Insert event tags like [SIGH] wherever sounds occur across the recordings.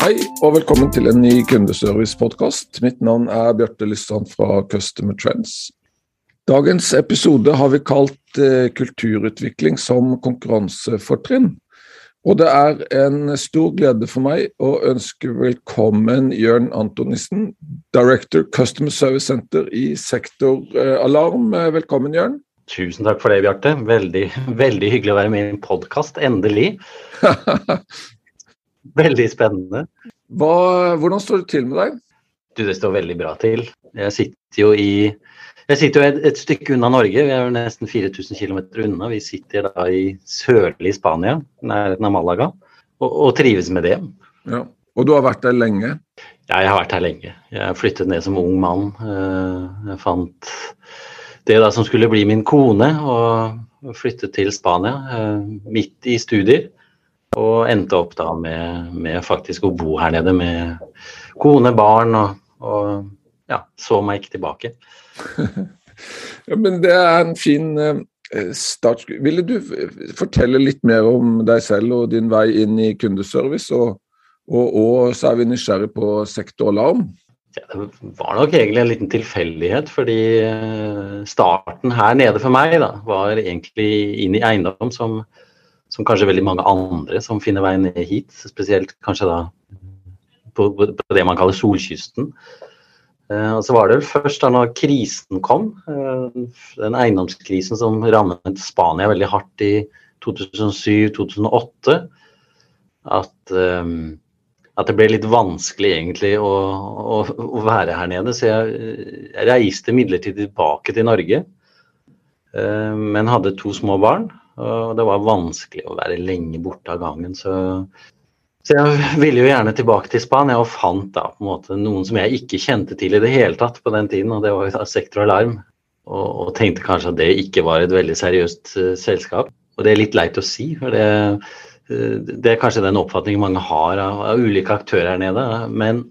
Hei og velkommen til en ny kundeservice-podkast. Mitt navn er Bjarte Lysstrand fra Customer Trends. Dagens episode har vi kalt eh, kulturutvikling som konkurransefortrinn. Og det er en stor glede for meg å ønske velkommen Jørn Antonissen, Director Customer Service Center i Sektor Alarm. Velkommen, Jørn. Tusen takk for det, Bjarte. Veldig, [LAUGHS] veldig hyggelig å være med i en podkast. Endelig. [LAUGHS] veldig spennende. Hva, hvordan står det til med deg? Du, Det står veldig bra til. Jeg sitter jo i jeg sitter jo et, et, stykke unna Norge, vi er jo nesten 4000 km unna. Vi sitter da i sørlig Spania, nærheten av Malaga, og, og, trives med det. Ja, Og du har vært der lenge? Ja, jeg har vært her lenge. Jeg flyttet ned som ung mann. Eh, jeg fant det da som skulle bli min kone, og flyttet til Spania eh, midt i studier. Og endte opp da med, med faktisk å bo her nede med kone, barn og, og ja, så meg ikke tilbake. [LAUGHS] ja, men det er en fin eh, start. Ville du fortelle litt mer om deg selv og din vei inn i kundeservice? Og, og, og så er vi nysgjerrig på sektor alarm. Ja, det var nok egentlig en liten tilfeldighet, fordi eh, starten her nede for meg da, var egentlig inn i eiendom som, som kanskje veldig mange andre som finner veien hit. Spesielt kanskje da på, på det man kaller solkysten. Eh, og så var det vel først da når krisen kom, eh, den eiendomskrisen som rammet Spania veldig hardt i 2007-2008, at, eh, at, det ble litt vanskelig egentlig å, å, å være her nede. Så jeg, jeg, reiste midlertidig tilbake til Norge, men hadde to små barn. Og det var vanskelig å være lenge borte av gangen. Så så jeg ville jo gjerne tilbake til Spania og fant da på en måte noen som jeg ikke kjente til i det hele tatt på den tiden, og det var jo Sektor Alarm. Og, og, tenkte kanskje at det ikke var et veldig seriøst uh, selskap. Og det er litt leit å si, for det, uh, det er kanskje den oppfatningen mange har av, av, ulike aktører her nede. Men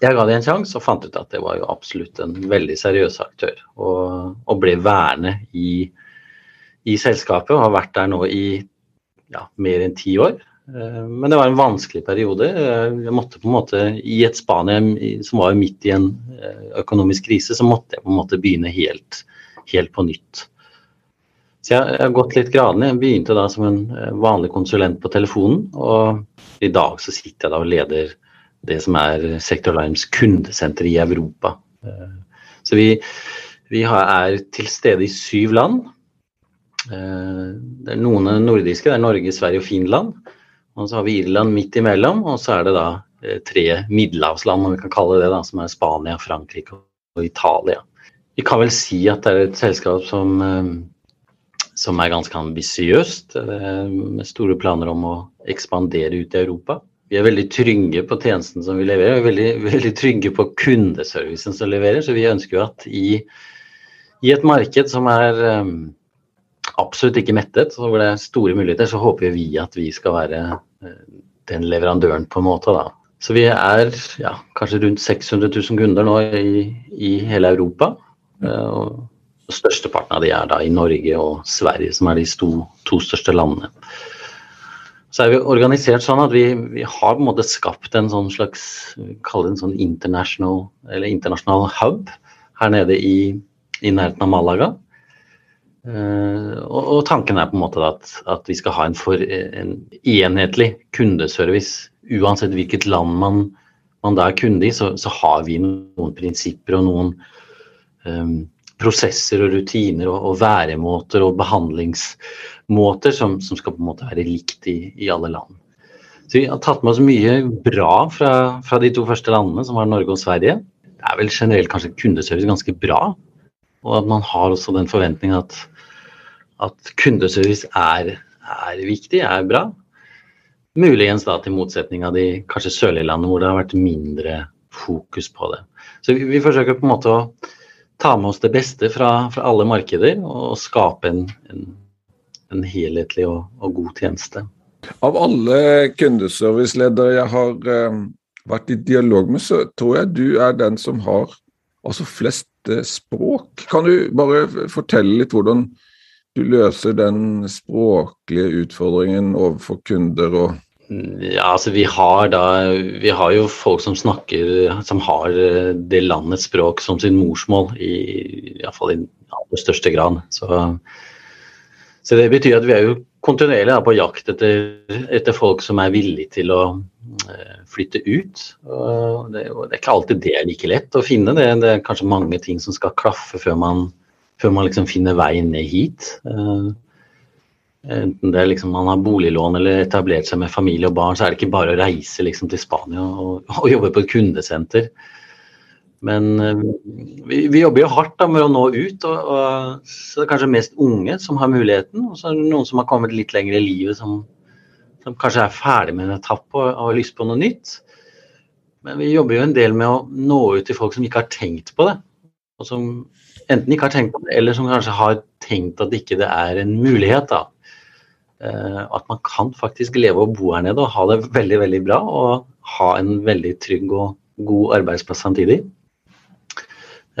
jeg ga det en sjanse og fant ut at det var jo absolutt en veldig seriøs aktør. Og, og ble værende i, i selskapet og har vært der nå i ja, mer enn ti år. Eh, men det var en vanskelig periode. Eh, jeg måtte på en måte, I et Spania som var midt i en eh, økonomisk krise, så måtte jeg på en måte begynne helt, helt på nytt. Så jeg har gått litt gradene. Jeg begynte da som en vanlig konsulent på telefonen. Og i dag så sitter jeg da og leder det som er Sector Limes kundesenter i Europa. Så vi, vi er til stede i syv land. Det er noen nordiske, det er Norge, Sverige og Finland. Og så har vi Irland midt imellom, og så er det da eh, tre middelhavsland, om vi kan kalle det da, som er Spania, Frankrike og Italia. Vi kan vel si at det er et selskap som, eh, som er ganske ambisiøst, eh, med store planer om å ekspandere ut i Europa. Vi er veldig trygge på tjenesten som vi leverer, er veldig, [LAUGHS] veldig trygge på kundeservicen som leverer. Så vi ønsker jo at i, i et marked som er absolutt ikke mettet, hvor det er store muligheter, så håper vi at vi skal være den leverandøren, på en måte. da. Så vi er ja, kanskje rundt 600 000 kunder nå i, i hele Europa. Eh, og Størsteparten av de er da i Norge og Sverige, som er de to, to største landene. Så er vi organisert sånn at vi, vi, har på en måte skapt en sånn slags Kall det en sånn internasjonal hub her nede i, i nærheten av Malaga. Uh, og, og, tanken er på en måte at, at vi skal ha en, for, en, enhetlig kundeservice. Uansett hvilket land man, man da er kunde i, så, så, har vi noen prinsipper og noen um, prosesser og rutiner og, og, væremåter og behandlingsmåter som, som, skal på en måte være likt i, i, alle land. Så Vi har tatt med oss mye bra fra, fra de to første landene, som var Norge og Sverige. Det er vel generelt kanskje kundeservice ganske bra. Og at man har også den forventningen at at kundeservice er, er, viktig, er bra. Muligens da til motsetning av de kanskje sørlige landene hvor det har vært mindre fokus på det. Så vi, vi forsøker på en måte å ta med oss det beste fra, fra alle markeder og skape en, en, en helhetlig og, og, god tjeneste. Av alle kundeserviceledere jeg har um, vært i dialog med, så tror jeg du er den som har altså flest uh, språk. Kan du bare fortelle litt hvordan du løser den språklige utfordringen overfor kunder og ja, altså vi har da Vi har jo folk som snakker Som har eh, det landets språk som sin morsmål, i iallfall i aller største grad. Så, så, det betyr at vi er jo kontinuerlig på jakt etter, etter, folk som er villige til å uh, flytte ut. Og det, og det, er ikke alltid det er like lett å finne. Det, det er kanskje mange ting som skal klaffe før man før man liksom finner veien ned hit. Eh, enten det er liksom man har boliglån eller etablert seg med familie og barn, så er det ikke bare å reise liksom til Spania og, og jobbe på et kundesenter. Men eh, vi, vi, jobber jo hardt da, med å nå ut. Og, og, så det er kanskje mest unge som har muligheten. Og så er det noen som har kommet litt lenger i livet, som, som kanskje er ferdig med en etapp og, og har lyst på noe nytt. Men vi jobber jo en del med å nå ut til folk som ikke har tenkt på det. Og som enten ikke har tenkt på det, eller som kanskje har tenkt at ikke det er en mulighet. da. Uh, at man kan faktisk leve og bo her nede og ha det veldig veldig bra og ha en veldig trygg og god arbeidsplass samtidig.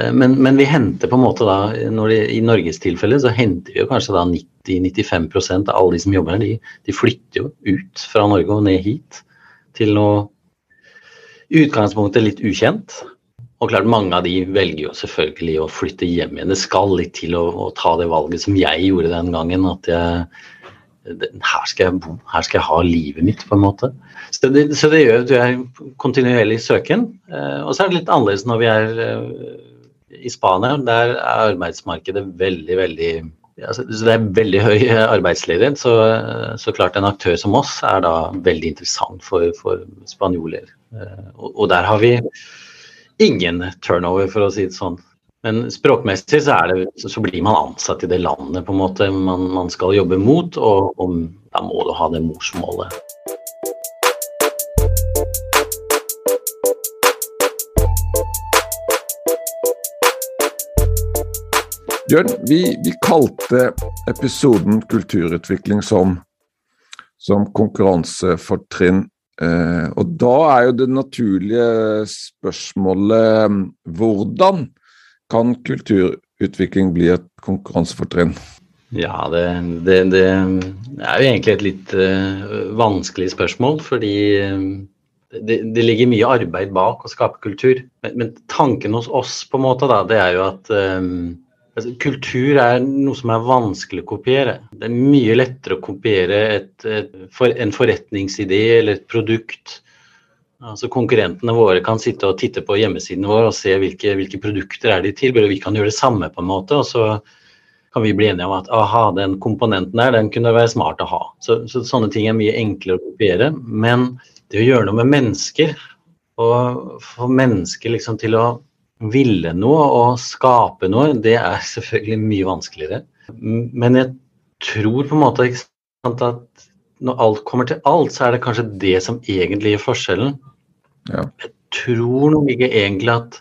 Uh, men, men, vi henter på en måte da, det, i Norges tilfelle så henter vi jo kanskje da 90-95% av alle de som jobber her, de, de, flytter jo ut fra Norge og ned hit til noe i utgangspunktet litt ukjent. Og klart Mange av de velger jo selvfølgelig å flytte hjem igjen. Det skal litt til å, å ta det valget som jeg gjorde den gangen. At jeg, her skal jeg bo, her skal jeg ha livet mitt, på en måte. Så det, så det gjør at du er kontinuerlig søken. Eh, og så er det litt annerledes når vi er eh, i Spania. Der er arbeidsmarkedet veldig, veldig altså, Det er veldig høy arbeidsledighet, så, så, klart en aktør som oss er da veldig interessant for, for spanjoler. Eh, og, og der har vi ingen turnover, for å si det sånn. Men språkmessig så, det, så, blir man ansatt i det landet på en måte man, man skal jobbe mot, og, og, da må du ha det morsmålet. Bjørn, vi, vi, kalte episoden 'Kulturutvikling' som, som konkurransefortrinn Eh, og da er jo det naturlige spørsmålet hvordan kan kulturutvikling bli et konkurransefortrinn? Ja, det, det, det, er jo egentlig et litt uh, vanskelig spørsmål, fordi uh, det, det, ligger mye arbeid bak å skape kultur. Men, men, tanken hos oss på en måte da, det er jo at um, Altså, kultur er noe som er vanskelig å kopiere. Det er mye lettere å kopiere et, et, for, en forretningsidé eller et produkt. Altså Konkurrentene våre kan sitte og titte på hjemmesiden vår og se hvilke, hvilke produkter er de tilbyr, vi kan gjøre det samme på en måte. og så kan vi bli enige om at aha, den komponenten der, den kunne være smart å ha. Så, så sånne ting er mye enklere å kopiere. Men det å gjøre noe med mennesker, og få mennesker liksom til å ville noe og skape noe, det er [LAUGHS] selvfølgelig mye vanskeligere. Men jeg tror på en måte sant, at når alt kommer til alt, så er det kanskje det som egentlig gir forskjellen. Ja. Jeg tror nok ikke egentlig at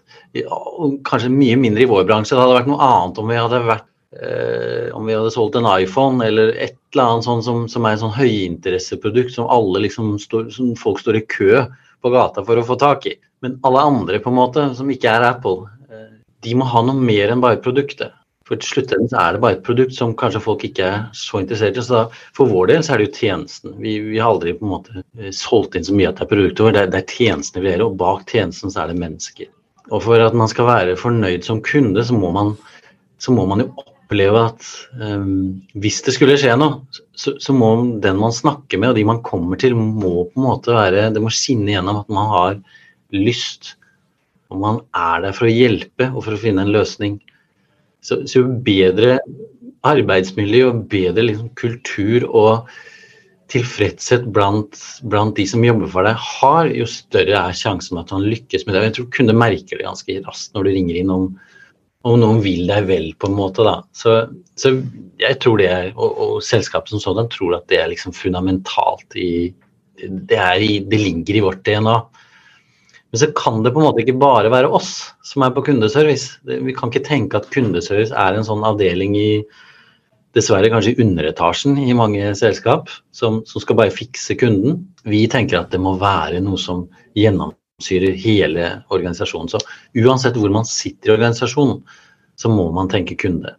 Kanskje mye mindre i vår bransje. Det hadde vært noe annet om vi hadde vært eh, om vi hadde solgt en iPhone eller et eller annet sånt som, som er et sånn høyinteresseprodukt som alle liksom står, som folk står i kø på gata for å få tak i. Men alle andre på en måte, som ikke er Apple, eh, de må ha noe mer enn bare produktet. For til slutt er det bare et produkt som kanskje folk ikke er så interessert i. Så da, for vår del så er det jo tjenesten. Vi, vi, har aldri på en måte eh, solgt inn så mye at det er produktet vårt. Det, det, er tjenestene vi gjør, og bak tjenesten så er det mennesker. Og for at man skal være fornøyd som kunde, så må man, så må man jo oppleve at um, hvis det skulle skje noe, så, så, må den man snakker med og de man kommer til, må på en måte være Det må skinne gjennom at man har lyst. Og man er der for å hjelpe og for å finne en løsning. Så, så jo bedre arbeidsmiljø og bedre liksom, kultur og tilfredshet blant, blant, de som jobber for deg har, jo større er sjansen at han lykkes med det. Jeg tror kunder merker det ganske raskt når du ringer inn om om noen vil deg vel, på en måte. da. Så, så jeg tror det er, og, og selskapet som sådan tror at det er liksom fundamentalt i, det, i, det ligger i vårt DNA. Men så kan det på en måte ikke bare være oss som er på kundeservice. Vi kan ikke tenke at kundeservice er en sånn avdeling i dessverre kanskje i underetasjen i mange selskap, som, som, skal bare fikse kunden. Vi tenker at det må være noe som gjennomsyrer hele organisasjonen. Så uansett hvor man sitter i organisasjonen, så må man tenke kunde.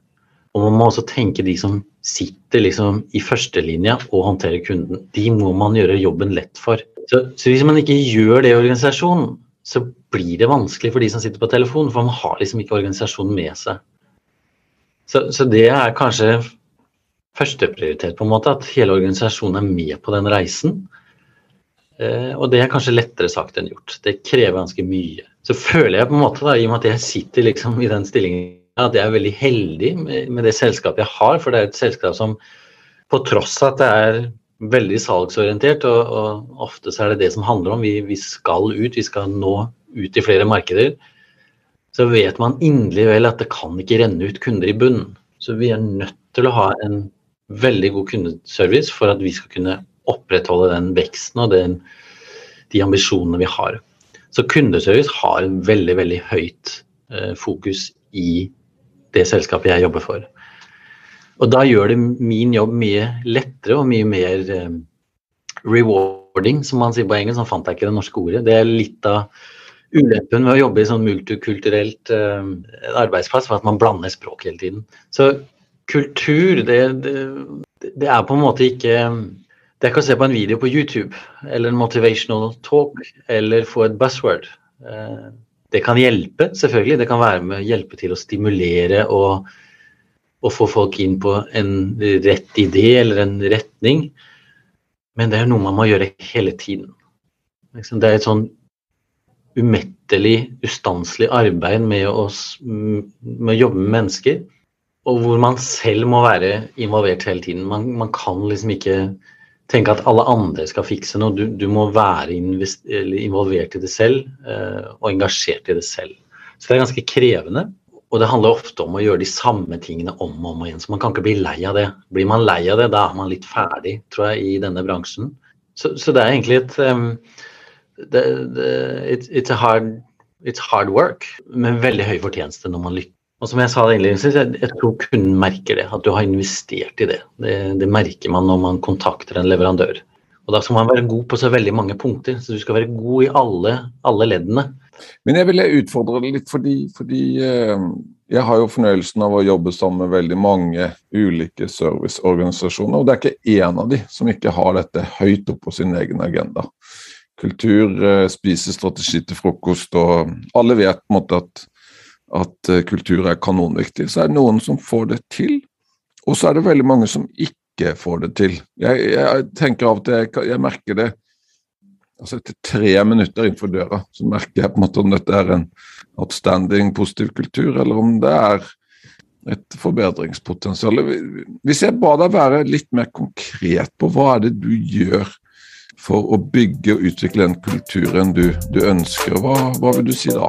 Og man må også tenke de som sitter liksom i førstelinja og håndterer kunden. De må man gjøre jobben lett for. Så, så, hvis man ikke gjør det i organisasjonen, så blir det vanskelig for de som sitter på telefonen, for man har liksom ikke organisasjonen med seg. Så, så det er kanskje førsteprioritet, på en måte, at hele organisasjonen er med på den reisen. Eh, og det er kanskje lettere sagt enn gjort. Det krever ganske mye. Så føler jeg på en måte, da, i og med at jeg sitter liksom i den stillingen at jeg er veldig heldig med, det selskapet jeg har. For det er et selskap som på tross av at det er veldig salgsorientert, og, og ofte så er det det som handler om, vi, vi, skal ut, vi skal nå ut i flere markeder, så vet man inderlig vel at det kan ikke renne ut kunder i bunnen. Så vi er nødt til å ha en veldig god kundeservice for at vi skal kunne opprettholde den veksten og den, de ambisjonene vi har. Så kundeservice har en veldig, veldig høyt eh, fokus i det selskapet jeg jobber for. Og da gjør det min jobb mye lettere og mye mer eh, rewarding, som man sier på engelsk. Sånn fant jeg ikke det norske ordet. Det er litt av ulempen med å jobbe i sånn multikulturelt eh, arbeidsplass, for at man blander språk hele tiden. Så kultur, det, det, det er på en måte ikke det er ikke å se på en video på YouTube eller en motivational talk eller få et buzzword. Eh, det kan hjelpe, selvfølgelig. Det kan være med hjelpe til å stimulere og, og, få folk inn på en rett idé eller en retning. Men det er noe man må gjøre hele tiden. Det er et sånn umettelig, ustanselig arbeid med å, med å, jobbe med mennesker. Og hvor man selv må være involvert hele tiden. Man, man kan liksom ikke tenke at alle andre skal fikse noe. Du, du må være involvert i det selv eh, og engasjert i det selv. Så det er ganske krevende. Og det handler ofte om å gjøre de samme tingene om og om igjen. Så man kan ikke bli lei av det. Blir man lei av det, da er man litt ferdig, tror jeg, i denne bransjen. Så, så det er egentlig et um, det, det, it's, it's, hard, it's hard work, med veldig høy fortjeneste når man lykkes. Og som jeg sa innledningsvis, jeg, jeg tror kunden merker det, at du har investert i det. det. det. merker man når man kontakter en leverandør. Og Da skal man være god på så veldig mange punkter, så du skal være god i alle, alle leddene. Men jeg vil utfordre deg litt, fordi, fordi eh, jeg har jo fornøyelsen av å jobbe sammen med veldig mange ulike serviceorganisasjoner, og det er ikke én av de som ikke har dette høyt opp på sin egen agenda. Kultur, eh, spisestrategi til frokost, og alle vet på en måte at at eh, kultur er kanonviktig. Så er det noen som får det til, og så er det veldig mange som ikke får det til. Jeg, jeg tenker av og til, jeg, merker det altså Etter tre minutter innenfor døra så merker jeg på en måte om dette er en outstanding positiv kultur, eller om det er et forbedringspotensial. Hvis jeg ba deg være litt mer konkret på hva er det du gjør for å bygge og utvikle den kulturen du, du ønsker, hva, hva vil du si da?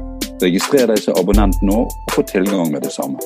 Registrer deg som abonnent nå og få tilgang med det samme.